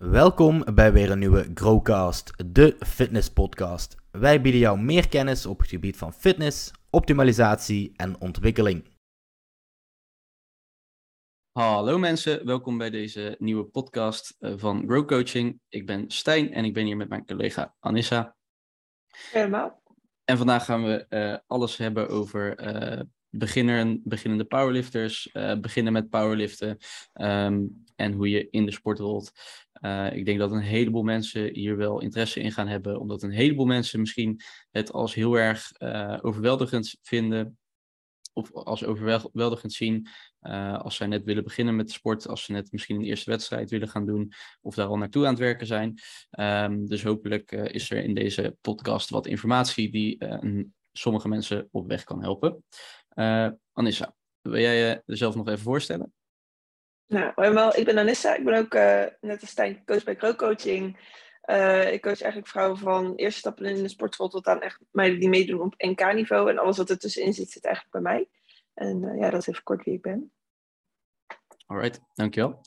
Welkom bij weer een nieuwe Growcast, de fitness podcast. Wij bieden jou meer kennis op het gebied van fitness, optimalisatie en ontwikkeling. Hallo mensen, welkom bij deze nieuwe podcast eh, van Grow Coaching. Ik ben Stijn en ik ben hier met mijn collega Anissa. Helemaal. En vandaag gaan we uh, alles hebben over uh, beginner, beginnende powerlifters, beginnen met powerliften um, en hoe je in de sport rolt. Uh, ik denk dat een heleboel mensen hier wel interesse in gaan hebben, omdat een heleboel mensen misschien het als heel erg uh, overweldigend vinden, of als overweldigend zien, als zij net willen beginnen met de sport, als ze net misschien een eerste wedstrijd willen gaan doen, of daar al naartoe aan het werken zijn. Um, dus hopelijk is er in deze podcast wat informatie die sommige mensen op weg kan helpen. Anissa, wil jij jezelf nog even voorstellen? Nou, helemaal. Ik ben Anissa. Ik ben ook uh, net als Stijn coach bij Grow Coaching. Uh, ik coach eigenlijk vrouwen van eerste stappen in de sportschool tot aan echt meiden die meedoen op NK-niveau. En alles wat er tussenin zit, zit eigenlijk bij mij. En ja, dat is even kort wie ik ben. Alright, dankjewel.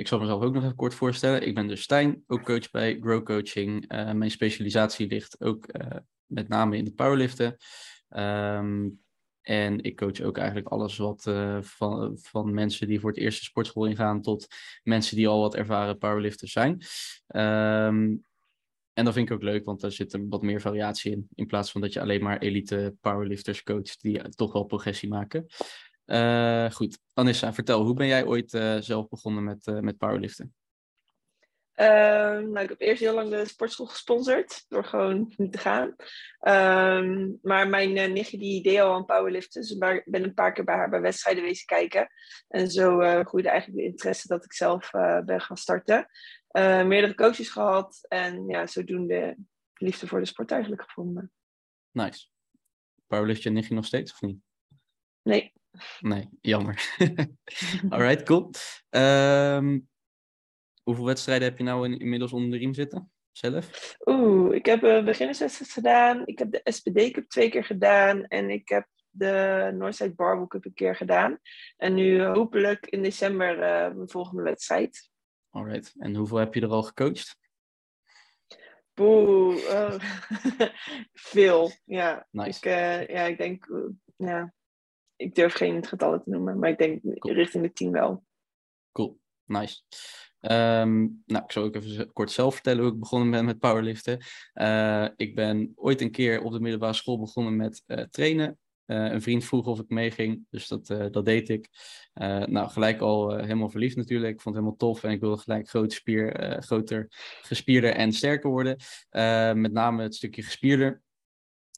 Ik zal mezelf ook nog even kort voorstellen. Ik ben dus Stijn, ook coach bij Grow Coaching. mijn specialisatie ligt ook met name in de powerliften. Um, en ik coach ook eigenlijk alles wat uh, van, van mensen die voor het eerst de sportschool ingaan tot mensen die al wat ervaren powerlifters zijn. Um, en dat vind ik ook leuk, want daar zit er wat meer variatie in. In plaats van dat je alleen maar elite powerlifters coacht die toch wel progressie maken. Uh, goed, Anissa, vertel, hoe ben jij ooit uh, zelf begonnen met, met powerliften? Uh, nou, ik heb eerst heel lang de sportschool gesponsord, door gewoon niet te gaan. Um, maar mijn uh, nichtje die deed al aan powerliften, dus ik ben een paar keer bij haar bij wedstrijden wezen kijken. En zo uh, groeide eigenlijk de interesse dat ik zelf uh, ben gaan starten. meerdere coaches gehad en ja, zodoende liefde voor de sport eigenlijk gevonden. Nice. Powerlift je nichtje nog steeds of niet? Nee. Nee, jammer. Alright, cool. Um, Hoeveel wedstrijden heb je nou in, inmiddels onder de riem zitten? Zelf? Oeh, ik heb een beginnerswedstrijd gedaan. Ik heb de SPD Cup twee keer gedaan. En ik heb de Northside Barbell Cup een keer gedaan. En nu hopelijk in december uh, mijn volgende wedstrijd. Alright. En hoeveel heb je er al gecoacht? Oeh, uh, veel. Ja. Nice. Ik, uh, ja, ik denk, ja, ik durf geen getallen te noemen, maar ik denk cool. richting de tien wel. Cool, nice. Um, nou, ik zal ook even kort zelf vertellen hoe ik begonnen ben met powerliften. Uh, ik ben ooit een keer op de middelbare school begonnen met uh, trainen. Uh, een vriend vroeg of ik meeging, dus dat, dat deed ik. nou, gelijk al helemaal verliefd natuurlijk. Ik vond het helemaal tof en ik wilde gelijk groot spier, groter, gespierder en sterker worden. met name het stukje gespierder.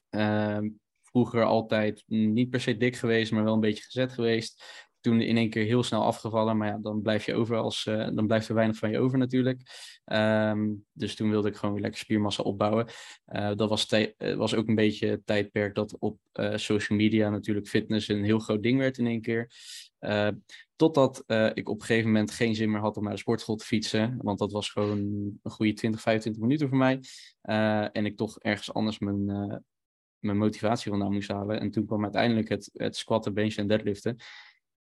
Ehm, vroeger altijd niet per se dik geweest, maar wel een beetje gezet geweest toen in één keer heel snel afgevallen. Maar ja, dan blijf je over als, uh, dan blijft er weinig van je over natuurlijk. Um, dus toen wilde ik gewoon weer lekker spiermassa opbouwen. Uh, dat was, uh, was ook een beetje het tijdperk dat op social media natuurlijk fitness een heel groot ding werd in één keer. totdat ik op een gegeven moment geen zin meer had om naar de sportschool te fietsen. Want dat was gewoon een goede 20, 25 minuten voor mij. en ik toch ergens anders mijn, mijn motivatie vandaan moest halen. En toen kwam uiteindelijk het, het squatten, benchen en deadliften.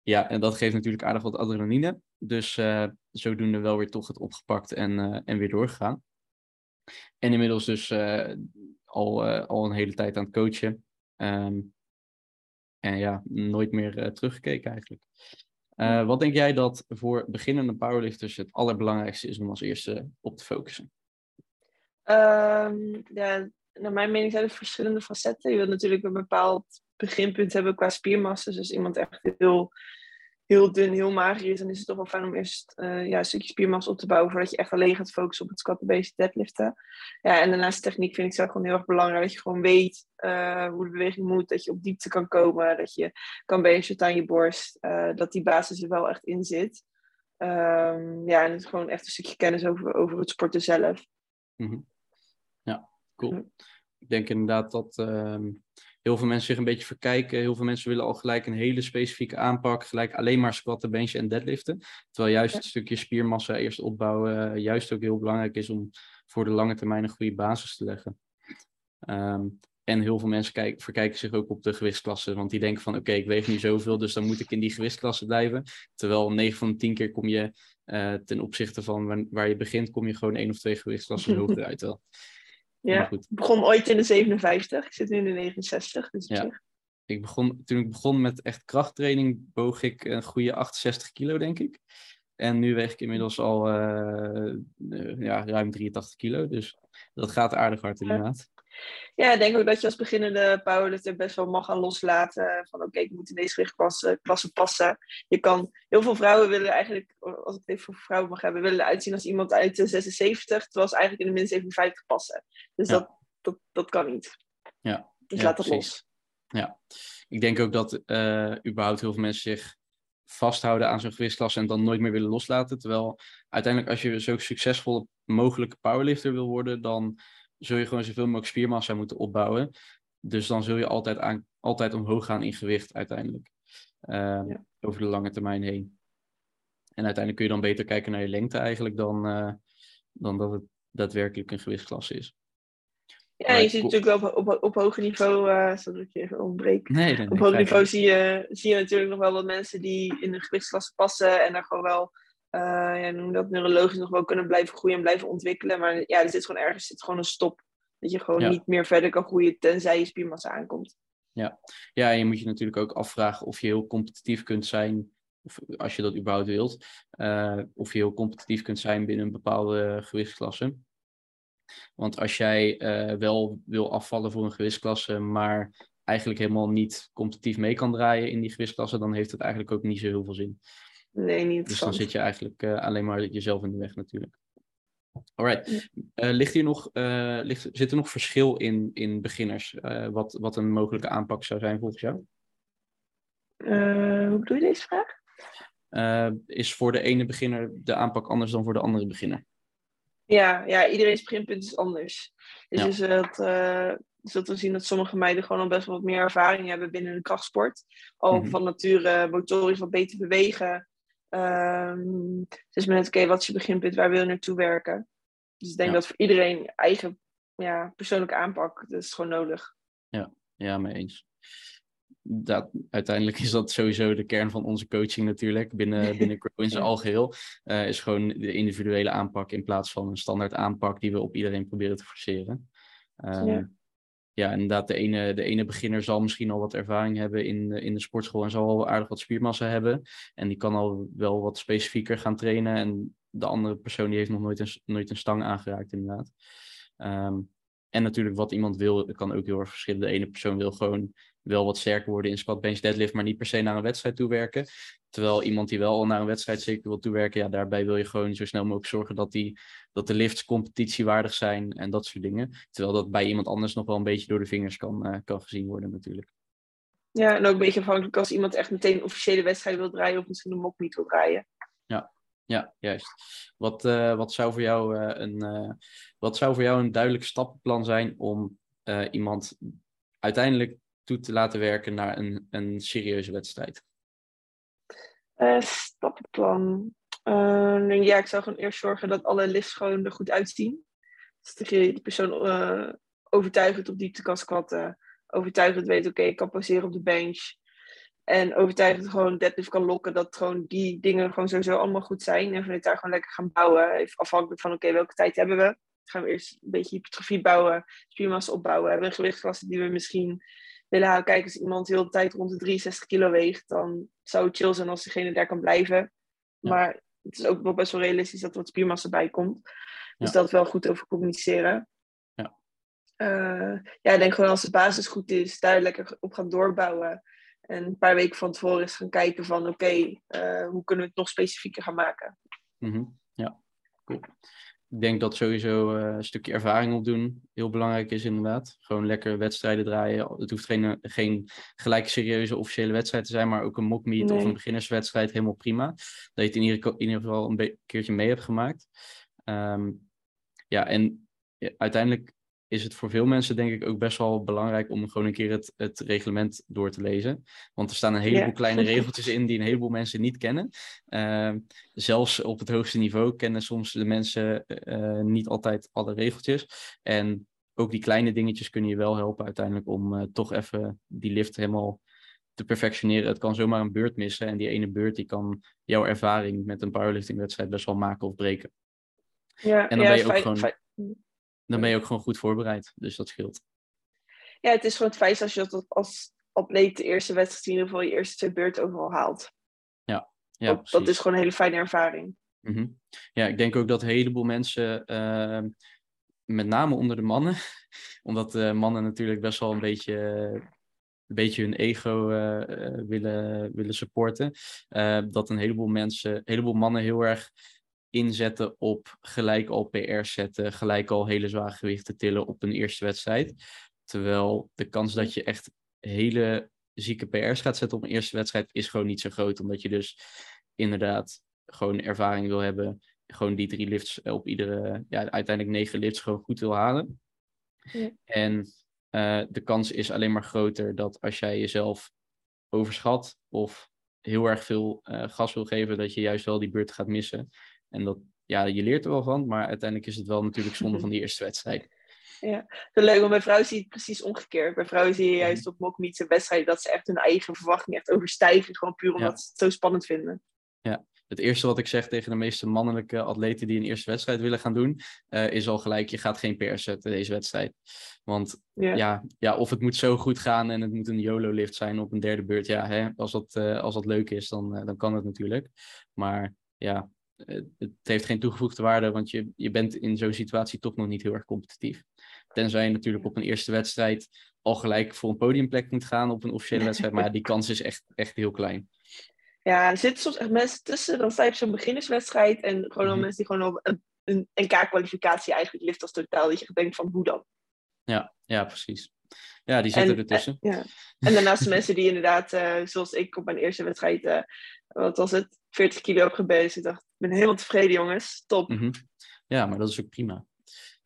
Ja, en dat geeft natuurlijk aardig wat adrenaline. Dus uh, zodoende wel weer toch het opgepakt en, uh, en weer doorgegaan. En inmiddels dus uh, al, al een hele tijd aan het coachen. Um, en ja, nooit meer teruggekeken eigenlijk. wat denk jij dat voor beginnende powerlifters het allerbelangrijkste is om als eerste op te focussen? Um, ja, naar mijn mening zijn er verschillende facetten. Je wilt natuurlijk een bepaald beginpunt hebben qua spiermassa. Dus iemand echt heel, heel dun, heel mager is, dan is het toch wel fijn om eerst uh, ja, een stukje spiermassa op te bouwen voordat je echt alleen gaat focussen op het squatten, basic deadliften. Ja, en daarnaast techniek vind ik zelf gewoon heel erg belangrijk. Dat je gewoon weet uh, hoe de beweging moet, dat je op diepte kan komen, dat je kan benchen aan je borst, uh, dat die basis er wel echt in zit. Um, ja, en het gewoon echt een stukje kennis over, over het sporten zelf. -hmm. Cool. Ik denk inderdaad dat um, heel veel mensen zich een beetje verkijken. Heel veel mensen willen al gelijk een hele specifieke aanpak. Gelijk alleen maar squatten, benchen en deadliften. Terwijl juist het stukje spiermassa eerst opbouwen uh, juist ook heel belangrijk is om voor de lange termijn een goede basis te leggen. Um, en heel veel mensen kijk, verkijken zich ook op de gewichtsklasse. Want die denken van oké, okay, ik weeg nu zoveel, dus dan moet ik in die gewichtsklasse blijven. Terwijl 9 van de 10 keer kom je Eh, ten opzichte van waar je begint, kom je gewoon één of twee gewichtsklassen hoger uit wel. Ja, ik begon ooit in de 57, ik zit nu in de 69. Dus ja. ik begon, toen ik begon met echt krachttraining, boog ik een goede 68 kilo, denk ik. En nu weeg ik inmiddels al uh, ja, ruim 83 kilo. Dus dat gaat aardig hard inderdaad. Ja, ik denk ook dat je als beginnende powerlifter best wel mag gaan loslaten. Van oké, ik moet in deze gewichtklasse klasse passen. Je kan, heel veel vrouwen willen eigenlijk, als ik het even voor vrouwen mag hebben, willen uitzien als iemand uit de 76. Terwijl ze eigenlijk in de min 57 passen. Dus dat, dat, dat kan niet. Ja. Dus laat het los. Ja, ik denk ook dat uh, überhaupt heel veel mensen zich vasthouden aan zo'n gewichtsklasse en dan nooit meer willen loslaten. Terwijl uiteindelijk als je zo succesvol mogelijke powerlifter wil worden, dan zul je gewoon zoveel mogelijk spiermassa moeten opbouwen. Dus dan zul je altijd, aan, altijd omhoog gaan in gewicht uiteindelijk. Ehm, over de lange termijn heen. En uiteindelijk kun je dan beter kijken naar je lengte eigenlijk dan, uh, dan dat het daadwerkelijk een gewichtsklasse is. Ja, je ziet natuurlijk wel op, op, op hoger niveau, uh, zodat ik je even ontbreek. Nee, op hoger niveau zie je, zie je natuurlijk nog wel wat mensen die in de gewichtsklasse passen en daar gewoon wel, uh, ja, noem dat neurologisch nog wel kunnen blijven groeien en blijven ontwikkelen. Maar ja, er zit gewoon ergens zit gewoon een stop. Dat je gewoon niet meer verder kan groeien tenzij je spiermassa aankomt. Ja. ja, en je moet je natuurlijk ook afvragen of je heel competitief kunt zijn, of als je dat überhaupt wilt, uh, of je heel competitief kunt zijn binnen een bepaalde gewichtsklasse. Want als jij uh, wel wil afvallen voor een gewichtsklasse, maar eigenlijk helemaal niet competitief mee kan draaien in die gewichtsklasse, dan heeft het eigenlijk ook niet zo heel veel zin. Nee, niet. Dus dan zit je eigenlijk uh, alleen maar jezelf in de weg natuurlijk. Alright. Uh, ligt hier nog, ligt, zit er nog verschil in, in beginners? wat, wat een mogelijke aanpak zou zijn volgens jou? hoe bedoel je deze vraag? is voor de ene beginner de aanpak anders dan voor de andere beginner? Ja, ja, iedereen's beginpunt is anders. Dus, dat, dus dat we zien dat sommige meiden gewoon al best wel wat meer ervaring hebben binnen de krachtsport. Al mhm. van nature motorisch wat beter bewegen. Um, dus met oké, wat is je beginpunt, waar wil je naartoe werken? Dus ik denk dat voor iedereen eigen ja, persoonlijke aanpak, dat is gewoon nodig. Ja, ja, mee eens dat, uiteindelijk is dat sowieso de kern van onze coaching natuurlijk. Binnen, binnen Grow in zijn algeheel. Uh, is gewoon de individuele aanpak in plaats van een standaard aanpak die we op iedereen proberen te forceren. Uh, ja. Ja, inderdaad, de ene, de ene beginner zal misschien al wat ervaring hebben in, in de sportschool en zal al aardig wat spiermassa hebben. En die kan al wel wat specifieker gaan trainen. En de andere persoon die heeft nog nooit een, nooit een stang aangeraakt, inderdaad. Um, en natuurlijk wat iemand wil, kan ook heel erg verschillen. De ene persoon wil gewoon wel wat sterker worden in squat, bench, deadlift, maar niet per se naar een wedstrijd toewerken. Terwijl iemand die wel naar een wedstrijd zeker wil toewerken, ja, daarbij wil je gewoon zo snel mogelijk zorgen dat, die, dat de lifts competitiewaardig zijn en dat soort dingen. Terwijl dat bij iemand anders nog wel een beetje door de vingers kan, uh, kan gezien worden natuurlijk. Ja, en ook een beetje afhankelijk als iemand echt meteen een officiële wedstrijd wil draaien of misschien een mock niet wil draaien. Ja, ja, juist. Wat, uh, wat, zou voor jou, uh, een, wat zou voor jou een duidelijk stappenplan zijn om iemand uiteindelijk toe te laten werken naar een, een serieuze wedstrijd? Stappenplan. ja, ik zou gewoon eerst zorgen dat alle lifts gewoon er goed uitzien. Dus dat je de persoon overtuigend op diepte kan squatten. Overtuigend weet, oké, ik kan poseren op de bench. En overtuigend gewoon deadlift kan lokken. Dat gewoon die dingen gewoon sowieso allemaal goed zijn. En vanuit daar gewoon lekker gaan bouwen. Afhankelijk van oké, welke tijd hebben we. Gaan we eerst een beetje hypertrofie bouwen. Spiermassa opbouwen. Hebben we een die we misschien willen halen. Kijk, als iemand heel de tijd rond de 63 kilo weegt. Dan zou het chill zijn als diegene daar kan blijven. Maar het is ook wel best wel realistisch dat er wat spiermassa bij komt. Dus dat wel goed over communiceren. Ja. Uh, ja, ik denk gewoon als de basis goed is, daar lekker op gaan doorbouwen. En een paar weken van tevoren is gaan kijken van oké, eh, hoe kunnen we het nog specifieker gaan maken. Mhm. Ja, cool. Ik denk dat sowieso uh, een stukje ervaring opdoen heel belangrijk is inderdaad. Gewoon lekker wedstrijden draaien. Het hoeft geen, geen gelijk serieuze officiële wedstrijd te zijn, maar ook een mockmeet nee. of een beginnerswedstrijd helemaal prima. Dat je het in ieder, in ieder geval een keertje mee hebt gemaakt. Um, ja, en uiteindelijk is het voor veel mensen denk ik ook best wel belangrijk om gewoon een keer het, het reglement door te lezen. Want er staan een heleboel kleine regeltjes in die een heleboel mensen niet kennen. Uh, zelfs op het hoogste niveau kennen soms de mensen uh, niet altijd alle regeltjes. En ook die kleine dingetjes kunnen je wel helpen uiteindelijk om uh, toch even die lift helemaal te perfectioneren. Het kan zomaar een beurt missen. En die ene beurt die kan jouw ervaring met een powerliftingwedstrijd best wel maken of breken. Ja, En dan ja, ben je ook gewoon- Dan ben je ook gewoon goed voorbereid. Dus dat scheelt. ja, het is gewoon het feit als je dat als atleet de eerste wedstrijd in ieder geval je eerste twee beurten overal haalt. Ja, dat, dat is gewoon een hele fijne ervaring. Mhm. Ja, ik denk ook dat een heleboel mensen, ehm, met name onder de mannen, omdat de mannen natuurlijk best wel een beetje, een beetje hun ego eh, eh, willen, willen supporten, eh, dat een heleboel mensen, een heleboel mannen heel erg inzetten op gelijk al PR zetten, gelijk al hele zware gewichten tillen op een eerste wedstrijd. Terwijl de kans dat je echt hele zieke PR's gaat zetten op een eerste wedstrijd is gewoon niet zo groot, omdat je dus inderdaad gewoon ervaring wil hebben. Gewoon die drie lifts op iedere, ja, uiteindelijk negen lifts gewoon goed wil halen. Ja. En eh, de kans is alleen maar groter dat als jij jezelf overschat of heel erg veel eh, gas wil geven, dat je juist wel die beurt gaat missen. En dat, ja, je leert er wel van, maar uiteindelijk is het wel natuurlijk zonde van die eerste wedstrijd. Zo leuk, want bij vrouwen zie je het precies omgekeerd. Bij vrouwen zie je juist op mockmeets en wedstrijden dat ze echt hun eigen verwachting echt overstijgen. Gewoon puur omdat Ja. ze het zo spannend vinden. Het eerste wat ik zeg tegen de meeste mannelijke atleten die een eerste wedstrijd willen gaan doen, eh, is al gelijk, je gaat geen PR zetten deze wedstrijd. Want Ja. ja, ja, of het moet zo goed gaan en het moet een YOLO-lift zijn op een derde beurt. Ja, hè, als, dat, eh, als dat leuk is, dan, eh, dan kan het natuurlijk. Maar ja, het heeft geen toegevoegde waarde, want je, je bent in zo'n situatie toch nog niet heel erg competitief. Tenzij je natuurlijk op een eerste wedstrijd al gelijk voor een podiumplek moet gaan op een officiële wedstrijd. Maar die kans is echt, echt heel klein. Ja, er zitten soms echt mensen tussen. Dan sta je op zo'n beginnerswedstrijd. En gewoon al Mhm. mensen die gewoon op een, een NK-kwalificatie eigenlijk lift als totaal. Dat je denkt van hoe dan? Ja, ja precies. Ja, die zitten En- ertussen. Ja. En daarnaast de mensen die inderdaad, eh, zoals ik op mijn eerste wedstrijd, eh, wat was het, 40 kilo gebezigd. Ik dacht, ik ben helemaal tevreden jongens, top. Mhm. Ja, maar dat is ook prima.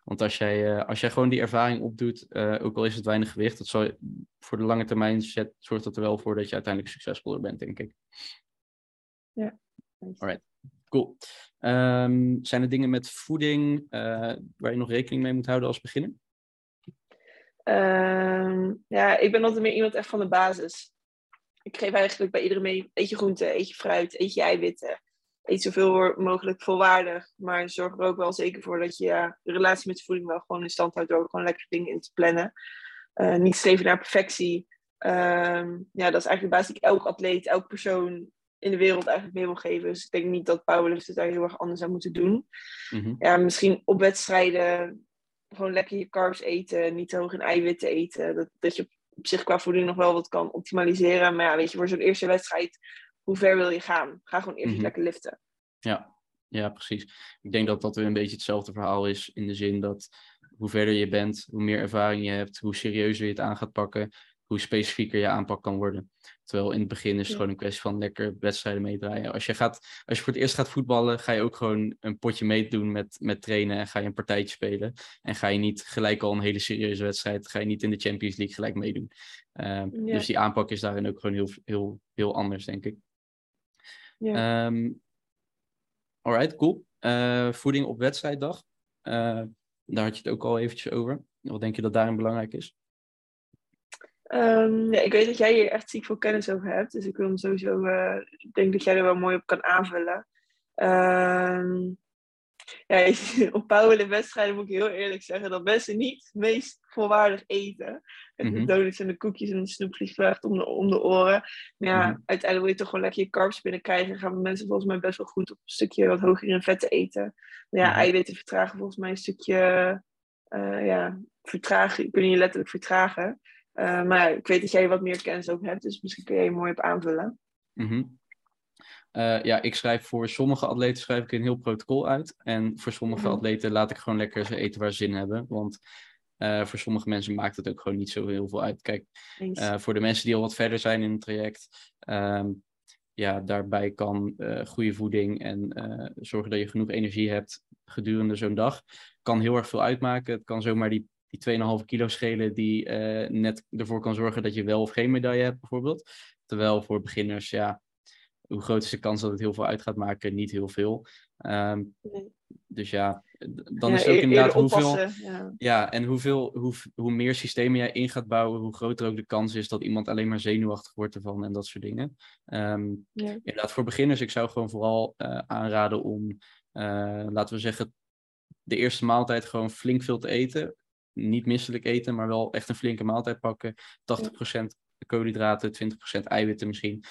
Want als jij, eh, als jij gewoon die ervaring opdoet, eh, ook al is het weinig gewicht, dat zal, voor de lange termijn zet, zorgt dat er wel voor dat je uiteindelijk succesvoller bent, denk ik. Alright. Cool. Ehm, zijn er dingen met voeding eh, waar je nog rekening mee moet houden als beginner? Ehm, ja, ik ben altijd meer iemand echt van de basis. Ik geef eigenlijk bij iedereen mee, eet je groente, eet je fruit, eet je eiwitten. Eet zoveel mogelijk volwaardig. Maar zorg er ook wel zeker voor dat je ja, de relatie met voeding wel gewoon in stand houdt door gewoon lekker dingen in te plannen. Eh, niet streven naar perfectie. Ehm, ja, dat is eigenlijk de basis die elk atleet, elk persoon in de wereld eigenlijk mee wil geven. Dus ik denk niet dat powerlifters daar heel erg anders aan moeten doen Mhm. ja, misschien op wedstrijden gewoon lekker je carbs eten, niet te hoog in eiwitten eten. Dat, dat je op zich qua voeding nog wel wat kan optimaliseren. Maar ja, weet je, voor zo'n eerste wedstrijd, hoe ver wil je gaan? Ga gewoon eerst Mhm. lekker liften. Ja, ja, precies. Ik denk dat dat weer een beetje hetzelfde verhaal is. In de zin dat hoe verder je bent, hoe meer ervaring je hebt, hoe serieuzer je het aan gaat pakken, hoe specifieker je aanpak kan worden. Terwijl in het begin is het Ja. gewoon een kwestie van lekker wedstrijden meedraaien. Als je, gaat, als je voor het eerst gaat voetballen, ga je ook gewoon een potje meedoen met, met trainen en ga je een partijtje spelen. En ga je niet gelijk al een hele serieuze wedstrijd, ga je niet in de Champions League gelijk meedoen. Ehm, Ja. Dus die aanpak is daarin ook gewoon heel, heel, heel anders, denk ik. Ja. Ehm alright, cool. Eh, voeding op wedstrijddag. Eh, daar had je het ook al eventjes over. Wat denk je dat daarin belangrijk is? Ehm, ja, ik weet dat jij hier echt ziek veel kennis over hebt. Dus ik wil hem sowieso, eh, ik denk dat jij er wel mooi op kan aanvullen. Ehm, ja, op powerlift wedstrijden moet ik heel eerlijk zeggen dat mensen niet het meest volwaardig eten. Met Mhm. de donuts en de koekjes en de snoep vliegt echt om de, om de oren. Maar ja, Mhm. uiteindelijk wil je toch gewoon lekker je carbs binnenkrijgen. Gaan mensen volgens mij best wel goed op een stukje wat hoger in vetten eten. Maar ja, Mhm. eiwitten vertragen volgens mij een stukje, eh, ja, vertragen. Kunnen je letterlijk vertragen. Uh, maar ik weet dat jij wat meer kennis over hebt, dus misschien kun je je mooi op aanvullen. Mhm. Uh, ja, ik schrijf voor sommige atleten schrijf ik een heel protocol uit. En voor sommige Mhm. atleten laat ik gewoon lekker ze eten waar ze zin in hebben. Want uh, voor sommige mensen maakt het ook gewoon niet zo heel veel uit. Kijk, voor de mensen die al wat verder zijn in het traject, um, ja, daarbij kan uh, goede voeding en uh, zorgen dat je genoeg energie hebt gedurende zo'n dag, kan heel erg veel uitmaken. Het kan zomaar die, die 2,5 kilo schelen die uh, net ervoor kan zorgen dat je wel of geen medaille hebt, bijvoorbeeld. Terwijl voor beginners, ja, hoe groot is de kans dat het heel veel uit gaat maken? Niet heel veel. Ehm, Nee. dus ja, dan Ja, is het ook eer- inderdaad hoeveel, ja, en hoeveel, hoe, hoe meer systemen jij in gaat bouwen, hoe groter ook de kans is dat iemand alleen maar zenuwachtig wordt ervan en dat soort dingen. Ehm, Ja. Inderdaad, voor beginners, ik zou gewoon vooral eh, aanraden om, eh, laten we zeggen, de eerste maaltijd gewoon flink veel te eten. Niet misselijk eten, maar wel echt een flinke maaltijd pakken. 80% koolhydraten, 20% eiwitten misschien.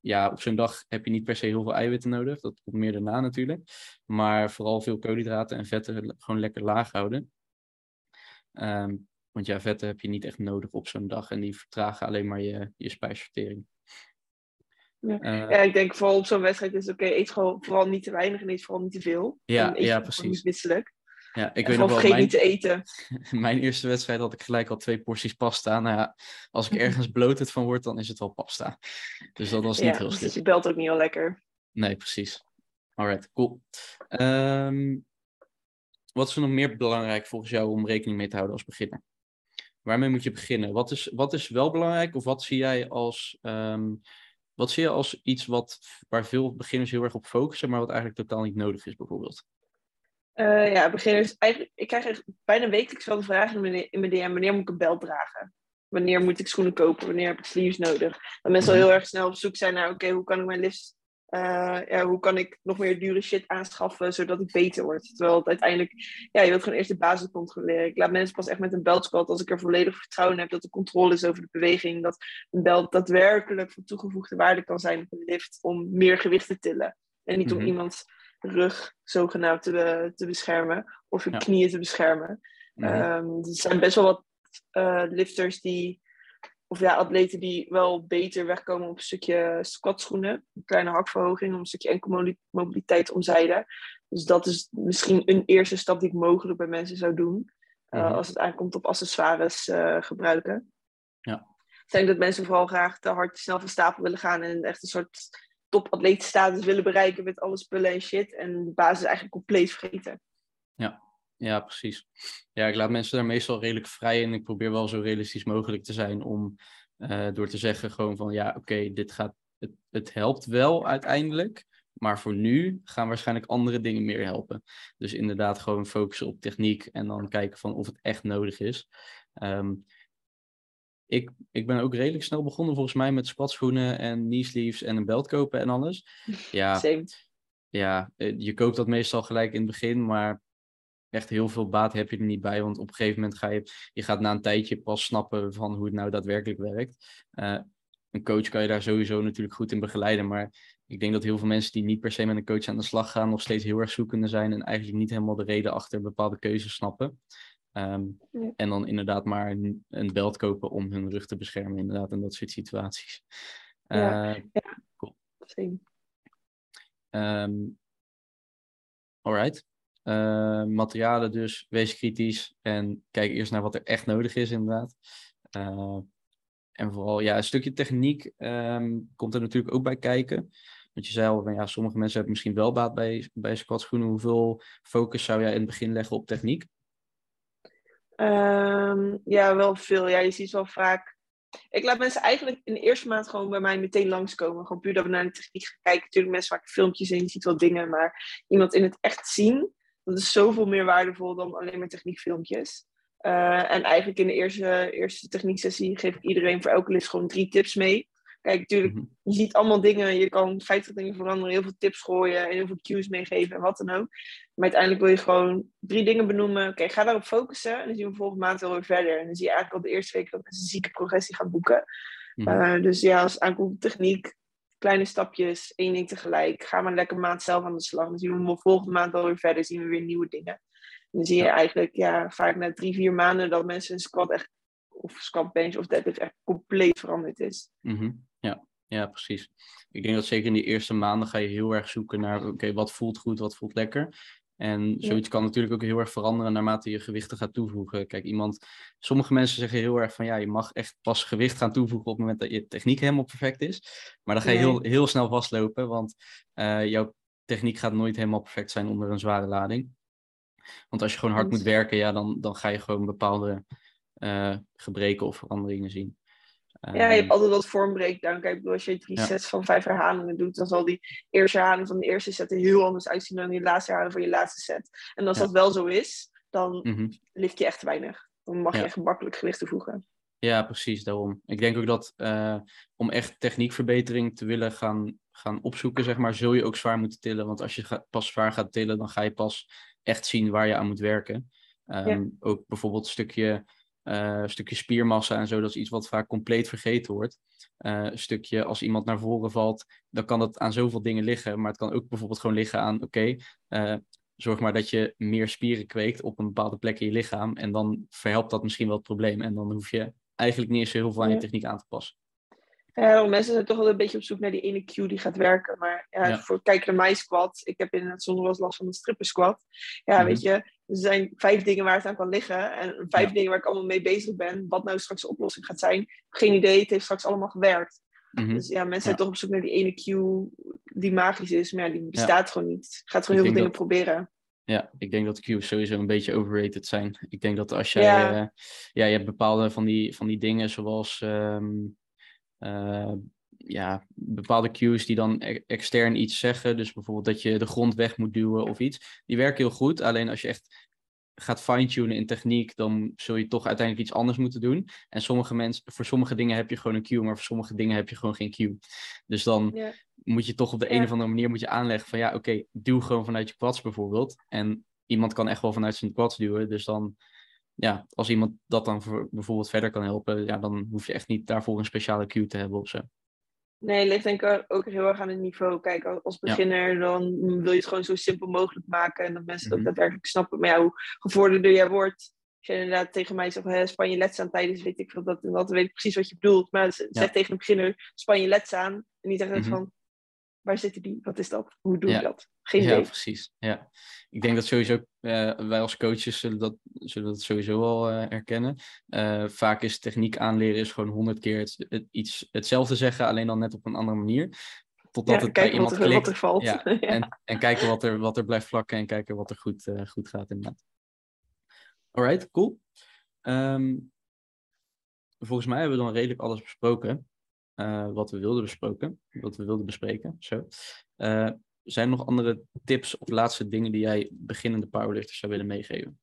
Ja, op zo'n dag heb je niet per se heel veel eiwitten nodig. Dat komt meer daarna natuurlijk. Maar vooral veel koolhydraten en vetten gewoon lekker laag houden. Ehm, want ja, vetten heb je niet echt nodig op zo'n dag. En die vertragen alleen maar je, je spijsvertering. Ja. Eh, Ja, ik denk vooral op zo'n wedstrijd is het oké, eet gewoon vooral niet te weinig en eet vooral niet te veel. Ja, En eet ja, precies. Niet misselijk. Ja, ik en weet nog wel, vergeet mijn, niet te eten. mijn eerste wedstrijd had ik gelijk al twee porties pasta. Nou ja, als ik ergens bloated van word, dan is het wel pasta. Dus dat was niet ja, heel dus slim. je belt ook niet heel lekker. Nee, precies. Alright, cool. Ehm, wat is er nog meer belangrijk volgens jou om rekening mee te houden als beginner? Waarmee moet je beginnen? Wat is, wat is wel belangrijk of wat zie jij als, ehm, wat zie je als iets wat, waar veel beginners heel erg op focussen, maar wat eigenlijk totaal niet nodig is, bijvoorbeeld? Eh, ja, beginners. Eigenlijk, ik krijg echt bijna wekelijks wel de vraag in mijn, in mijn DM: wanneer moet ik een belt dragen? Wanneer moet ik schoenen kopen? Wanneer heb ik sleeves nodig? Dat mensen al Mhm. heel erg snel op zoek zijn naar: oké, hoe kan ik mijn lifts. eh, ja, hoe kan ik nog meer dure shit aanschaffen zodat ik beter word? Terwijl het uiteindelijk, ja, je wilt gewoon eerst de basis controleren. Ik laat mensen pas echt met een belt squat als ik er volledig vertrouwen in heb dat er controle is over de beweging. Dat een belt daadwerkelijk van toegevoegde waarde kan zijn op een lift om meer gewicht te tillen. En niet om Mhm. Rug zogenaamd te, te beschermen of je Ja. knieën te beschermen. Mhm. Ehm, er zijn best wel wat eh, lifters die, of ja, atleten die wel beter wegkomen op een stukje squatschoenen, een kleine hakverhoging om een stukje enkelmobiliteit te omzeilen. Dus dat is misschien een eerste stap die ik mogelijk bij mensen zou doen, eh, Mhm. als het aankomt op accessoires eh, gebruiken. Ja. Ik denk dat mensen vooral graag te hard te snel van stapel willen gaan en echt een soort topatleetstatus willen bereiken met alle spullen en shit. En de basis eigenlijk compleet vergeten. Ja, precies. Ja, ik laat mensen daar meestal redelijk vrij in. Ik probeer wel zo realistisch mogelijk te zijn om eh, door te zeggen gewoon van ja, oké, dit gaat, het, het helpt wel uiteindelijk. Maar voor nu gaan waarschijnlijk andere dingen meer helpen. Dus inderdaad gewoon focussen op techniek en dan kijken van of het echt nodig is. Ehm, ik, ik ben ook redelijk snel begonnen volgens mij met squatschoenen en knee sleeves en een belt kopen en alles. Ja, Same. ja, eh, je koopt dat meestal gelijk in het begin, maar echt heel veel baat heb je er niet bij. Want op een gegeven moment ga je, je gaat na een tijdje pas snappen van hoe het nou daadwerkelijk werkt. Eh, een coach kan je daar sowieso natuurlijk goed in begeleiden, maar ik denk dat heel veel mensen die niet per se met een coach aan de slag gaan, nog steeds heel erg zoekende zijn en eigenlijk niet helemaal de reden achter bepaalde keuzes snappen. Ehm, Ja. En dan inderdaad maar een, een belt kopen om hun rug te beschermen, inderdaad, in dat soort situaties. Ja. Eh, Same. Ehm alright. Eh, materialen dus, wees kritisch en kijk eerst naar wat er echt nodig is inderdaad. Eh, en vooral, ja, een stukje techniek ehm, komt er natuurlijk ook bij kijken. Want je zei al, van, ja, sommige mensen hebben misschien wel baat bij, bij squatschoenen. Hoeveel focus zou jij in het begin leggen op techniek? Ehm, ja, wel veel. Ja, je ziet wel vaak. Ik laat mensen eigenlijk in de eerste maand gewoon bij mij meteen langskomen. Gewoon puur dat we naar de techniek gaan kijken. Natuurlijk, mensen maken filmpjes en je ziet wel dingen. Maar iemand in het echt zien, dat is zoveel meer waardevol dan alleen maar techniekfilmpjes. Eh, en eigenlijk in de eerste, eerste technieksessie geef ik iedereen voor elke les gewoon drie tips mee. Kijk, natuurlijk, Mhm. je ziet allemaal dingen. Je kan 50 dingen veranderen, heel veel tips gooien en heel veel cues meegeven en wat dan ook. Maar uiteindelijk wil je gewoon drie dingen benoemen. Oké, ga daarop focussen. En dan zien we volgende maand wel weer verder. En dan zie je eigenlijk al de eerste week dat mensen een zieke progressie gaan boeken. Mhm. Eh, dus ja, als het aankomt op techniek, kleine stapjes, één ding tegelijk. Ga maar lekker maand zelf aan de slag. Dan zien we volgende maand wel weer verder. zien we weer nieuwe dingen. En dan zie je Ja. eigenlijk ja, vaak na drie, vier maanden dat mensen een squat echt, of squat bench of deadlift echt compleet veranderd is. Mhm. Ja. ja, precies. Ik denk dat zeker in die eerste maanden ga je heel erg zoeken naar, oké, wat voelt goed, wat voelt lekker. En zoiets kan natuurlijk ook heel erg veranderen naarmate je gewichten gaat toevoegen. Kijk, iemand, sommige mensen zeggen heel erg van ja, je mag echt pas gewicht gaan toevoegen op het moment dat je techniek helemaal perfect is. Maar dan ga je Nee. heel, heel snel vastlopen, want eh, jouw techniek gaat nooit helemaal perfect zijn onder een zware lading. Want als je gewoon hard moet werken, ja, dan, dan ga je gewoon bepaalde gebreken of veranderingen zien. Ja, je hebt altijd wat vormbreakdown. Kijk, als je drie Ja. sets van vijf herhalingen doet, dan zal die eerste herhaling van de eerste set er heel anders uitzien dan die laatste herhaling van je laatste set. En als Ja. dat wel zo is, dan Mhm. lift je echt weinig. Dan mag Ja. je echt gemakkelijk gewicht toevoegen. Ja, precies, daarom. Ik denk ook dat eh, om echt techniekverbetering te willen gaan, gaan opzoeken, zeg maar, zul je ook zwaar moeten tillen. Want als je ga- pas zwaar gaat tillen, dan ga je pas echt zien waar je aan moet werken. Ehm, Ook bijvoorbeeld een stukje, eh, stukje spiermassa en zo, dat is iets wat vaak compleet vergeten wordt. Eh, een stukje, als iemand naar voren valt, dan kan dat aan zoveel dingen liggen. Maar het kan ook bijvoorbeeld gewoon liggen aan, oké, eh, zorg maar dat je meer spieren kweekt op een bepaalde plek in je lichaam. En dan verhelpt dat misschien wel het probleem. En dan hoef je eigenlijk niet eens heel veel aan je techniek aan te passen. Ja, mensen zijn toch wel een beetje op zoek naar die ene cue die gaat werken. Maar ja, Ja. voor kijk naar mijn squat. Ik heb inderdaad zonder wel eens last van een stripper squat. Ja, Mhm. weet je, er zijn vijf dingen waar het aan kan liggen. En vijf Ja. dingen waar ik allemaal mee bezig ben. Wat nou straks de oplossing gaat zijn. Geen idee, het heeft straks allemaal gewerkt. Mhm. Dus ja, mensen zijn toch op zoek naar die ene cue die magisch is. Maar ja, die bestaat gewoon niet. Je gaat gewoon Ik heel veel dingen proberen. Ja, ik denk dat cues sowieso een beetje overrated zijn. Ik denk dat als jij, Ja. ja je hebt bepaalde van die, van die dingen zoals, ehm, eh, ja, bepaalde cues die dan e- extern iets zeggen. Dus bijvoorbeeld dat je de grond weg moet duwen of iets. Die werken heel goed, alleen als je echt gaat fine-tunen in techniek, dan zul je toch uiteindelijk iets anders moeten doen. En sommige mensen, voor sommige dingen heb je gewoon een cue, maar voor sommige dingen heb je gewoon geen cue. Dus dan Ja. moet je toch op de Ja. een of andere manier moet je aanleggen van ja, oké, duw gewoon vanuit je quads bijvoorbeeld. En iemand kan echt wel vanuit zijn quads duwen. Dus dan, ja, als iemand dat dan voor, bijvoorbeeld verder kan helpen, ja, dan hoef je echt niet daarvoor een speciale cue te hebben of zo. Nee, het ligt denk ik ook heel erg aan het niveau. Kijk, als- Ja. beginner dan wil je het gewoon zo simpel mogelijk maken. En dat mensen het Mhm. daadwerkelijk snappen. Maar ja, hoe gevorderder jij wordt. Als je inderdaad tegen mij zegt, hè, span je leds aan tijdens, weet ik veel dat en dat. Dan weet ik precies wat je bedoelt. Maar zeg tegen een beginner, span je leds aan. En niet zeggen Mhm. van, waar zitten die? Wat is dat? Hoe doe Ja. je dat? Geen Ja, idee. precies. Ja. Ik denk dat sowieso, eh, wij als coaches zullen dat, zullen dat sowieso wel eh, herkennen. Eh, vaak is techniek aanleren is gewoon honderd keer het, het- iets, hetzelfde zeggen, alleen dan net op een andere manier. Totdat Ja, het bij kijken wat iemand er, wat klikt. er valt. Ja, Ja. En, en kijken wat er, wat er blijft vlakken en kijken wat er goed, goed gaat inderdaad. Alright, cool. Ehm, volgens mij hebben we dan redelijk alles besproken. Eh, wat we wilden besproken, wat we wilden bespreken. Zo. Eh, zijn er nog andere tips of laatste dingen die jij beginnende powerlifters zou willen meegeven?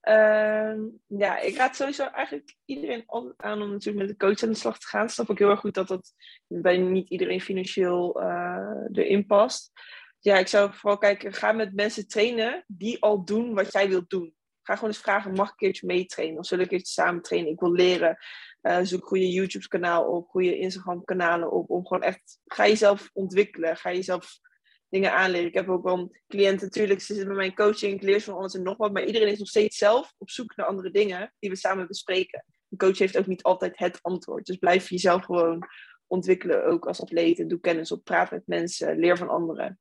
Ehm, ja, ik raad sowieso eigenlijk iedereen aan om natuurlijk met de coach aan de slag te gaan. Snap ik heel erg goed dat dat bij niet iedereen financieel eh, erin past. Ja, ik zou vooral kijken, ga met mensen trainen die al doen wat jij wilt doen. Ga gewoon eens vragen, mag ik een keertje meetrainen? Of zullen we een keertje samen trainen? Ik wil leren. Eh, zoek goede YouTube-kanaal op, goede Instagram-kanalen op. Om gewoon echt, ga jezelf ontwikkelen. Ga jezelf dingen aanleren. Ik heb ook wel cliënten, natuurlijk, ze zitten bij mijn coaching, ik leer van alles en nog wat, maar iedereen is nog steeds zelf op zoek naar andere dingen die we samen bespreken. Een coach heeft ook niet altijd het antwoord, dus blijf jezelf gewoon ontwikkelen, ook als atleet, en doe kennis op, praat met mensen, leer van anderen.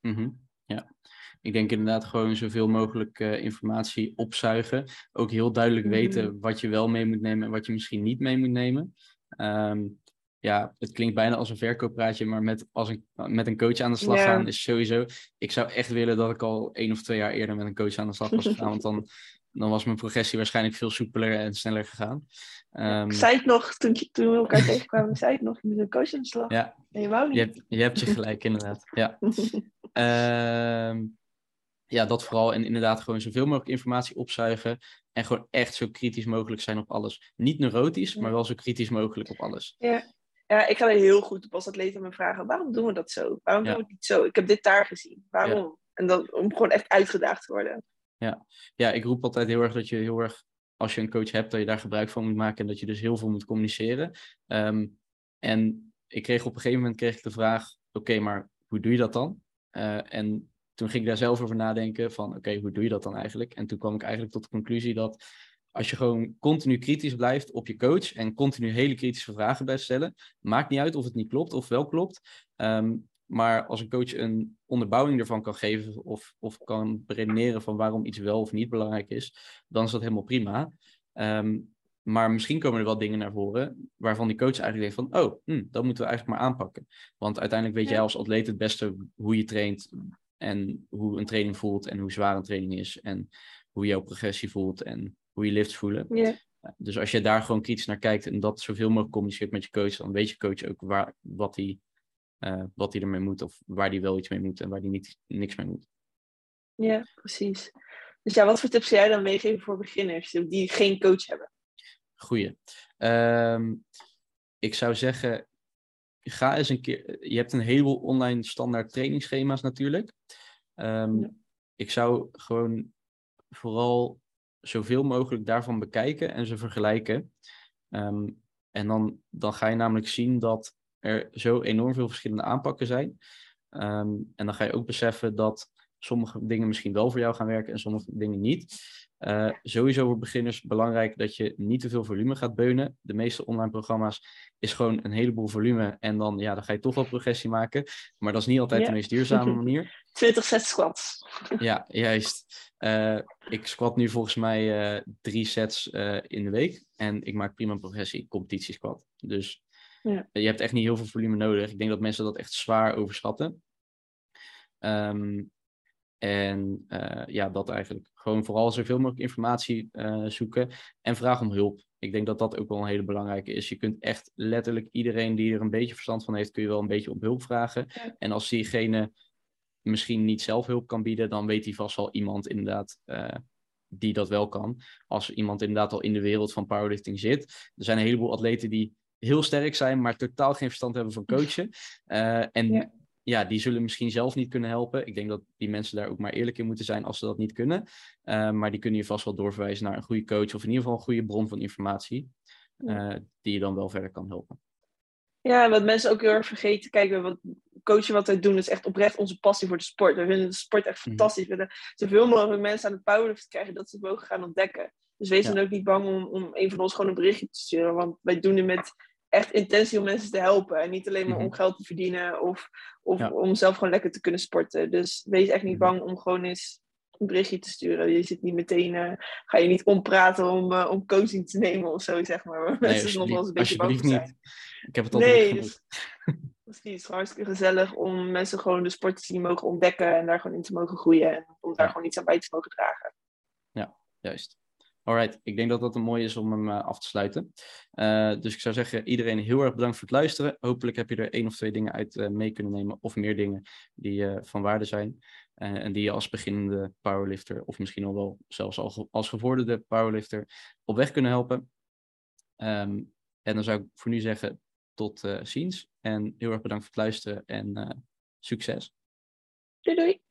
Mhm, Ja, ik denk inderdaad gewoon zoveel mogelijk eh, informatie opzuigen. Ook heel duidelijk Mhm. weten wat je wel mee moet nemen en wat je misschien niet mee moet nemen. Ehm, ja, het klinkt bijna als een verkooppraatje, maar met, als een, met een coach aan de slag gaan is sowieso... Ik zou echt willen dat ik al één of twee jaar eerder met een coach aan de slag was gegaan, want dan, dan was mijn progressie waarschijnlijk veel soepeler en sneller gegaan. Ehm, ik zei het nog, toen, toen we elkaar tegenkwamen, ik zei het nog, je moet een coach aan de slag. Ja. Je wou niet. je, hebt, je hebt je gelijk, inderdaad. Ja. Ehm, ja, dat vooral. En inderdaad gewoon zoveel mogelijk informatie opzuigen. En gewoon echt zo kritisch mogelijk zijn op alles. Niet neurotisch, Ja. maar wel zo kritisch mogelijk op alles. Ja, ik ga er heel goed op als atleet aan me vragen, waarom doen we dat zo? Waarom Ja. doen we het niet zo? Ik heb dit daar gezien. Waarom? En dan om gewoon echt uitgedaagd te worden. Ja, ik roep altijd heel erg dat je heel erg, als je een coach hebt, dat je daar gebruik van moet maken. En dat je dus heel veel moet communiceren. Ehm, en ik kreeg op een gegeven moment kreeg ik de vraag, oké, maar hoe doe je dat dan? Eh, en toen ging ik daar zelf over nadenken van, oké, hoe doe je dat dan eigenlijk? En toen kwam ik eigenlijk tot de conclusie dat als je gewoon continu kritisch blijft op je coach en continu hele kritische vragen blijft stellen, maakt niet uit of het niet klopt of wel klopt. Ehm, maar als een coach een onderbouwing ervan kan geven of, of kan redeneren van waarom iets wel of niet belangrijk is, dan is dat helemaal prima. Ehm, maar misschien komen er wel dingen naar voren waarvan die coach eigenlijk denkt van, oh, hm, dat moeten we eigenlijk maar aanpakken. Want uiteindelijk weet jij als atleet het beste hoe je traint en hoe een training voelt en hoe zwaar een training is en hoe jouw progressie voelt en hoe je lifts voelen. Ja. dus als je daar gewoon kritisch naar kijkt en dat zoveel mogelijk communiceert met je coach, dan weet je coach ook waar, wat hij uh, wat hij ermee moet of waar hij wel iets mee moet en waar hij niet, niks mee moet. Ja, precies. Dus ja, wat voor tips zou jij dan meegeven voor beginners die geen coach hebben? Goeie. Um, ik zou zeggen, ga eens een keer. Je hebt een heleboel online standaard trainingsschema's natuurlijk. Um, Ik zou gewoon vooral zoveel mogelijk daarvan bekijken en ze vergelijken. Um, en dan, dan ga je namelijk zien dat er zo enorm veel verschillende aanpakken zijn. Ehm, en dan ga je ook beseffen dat sommige dingen misschien wel voor jou gaan werken en sommige dingen niet. Uh, sowieso voor beginners belangrijk dat je niet te veel volume gaat beunen. De meeste online programma's is gewoon een heleboel volume en dan, ja, dan ga je toch wel progressie maken. Maar dat is niet altijd de meest duurzame manier. 20 sets squats. Ja, juist. Uh, ik squat nu volgens mij uh, drie sets in de week en ik maak prima progressie, competitiesquat. Dus ja. Je hebt echt niet heel veel volume nodig. Ik denk dat mensen dat echt zwaar overschatten. Um, en uh, ja, dat eigenlijk. Gewoon vooral zoveel mogelijk informatie uh, zoeken en vraag om hulp. Ik denk dat dat ook wel een hele belangrijke is. Je kunt echt letterlijk iedereen die er een beetje verstand van heeft, kun je wel een beetje om hulp vragen. En als diegene misschien niet zelf hulp kan bieden, dan weet hij vast wel iemand inderdaad uh, die dat wel kan. Als iemand inderdaad al in de wereld van powerlifting zit. Er zijn een heleboel atleten die heel sterk zijn, maar totaal geen verstand hebben van coachen. Uh, en ja. Die zullen misschien zelf niet kunnen helpen. Ik denk dat die mensen daar ook maar eerlijk in moeten zijn als ze dat niet kunnen. Uh, maar die kunnen je vast wel doorverwijzen naar een goede coach of in ieder geval een goede bron van informatie. Uh, die je dan wel verder kan helpen. Ja, wat mensen ook heel erg vergeten. Kijk, wat coachen wat wij doen is echt oprecht onze passie voor de sport. We vinden de sport echt mhm. fantastisch. We willen zoveel mogelijk mensen aan het powerlift krijgen dat ze het mogen gaan ontdekken. Dus wees dan ook niet bang om, om een van ons gewoon een berichtje te sturen. Want wij doen het met echt intentie om mensen te helpen. En niet alleen maar om mhm. geld te verdienen of, of om zelf gewoon lekker te kunnen sporten. Dus wees echt niet mhm. bang om gewoon eens een berichtje te sturen. Je zit niet meteen, uh, ga je niet ompraten om, uh, om coaching te nemen of zo, zeg maar. Nee, mensen nog wel eens een beetje bang. Zijn. Ik heb het al nee, dus, Misschien is het hartstikke gezellig om mensen gewoon de sport te zien mogen ontdekken en daar gewoon in te mogen groeien en om daar gewoon iets aan bij te mogen dragen. Ja, juist. Alright, ik denk dat dat een mooi is om hem uh, af te sluiten. Uh, dus ik zou zeggen, iedereen heel erg bedankt voor het luisteren. Hopelijk heb je er één of twee dingen uit uh, mee kunnen nemen, of meer dingen die van waarde zijn. en die je als beginnende powerlifter, of misschien al wel zelfs al als gevorderde powerlifter, op weg kunnen helpen. Um, en dan zou ik voor nu zeggen, tot ziens. En heel erg bedankt voor het luisteren en succes. Doei doei.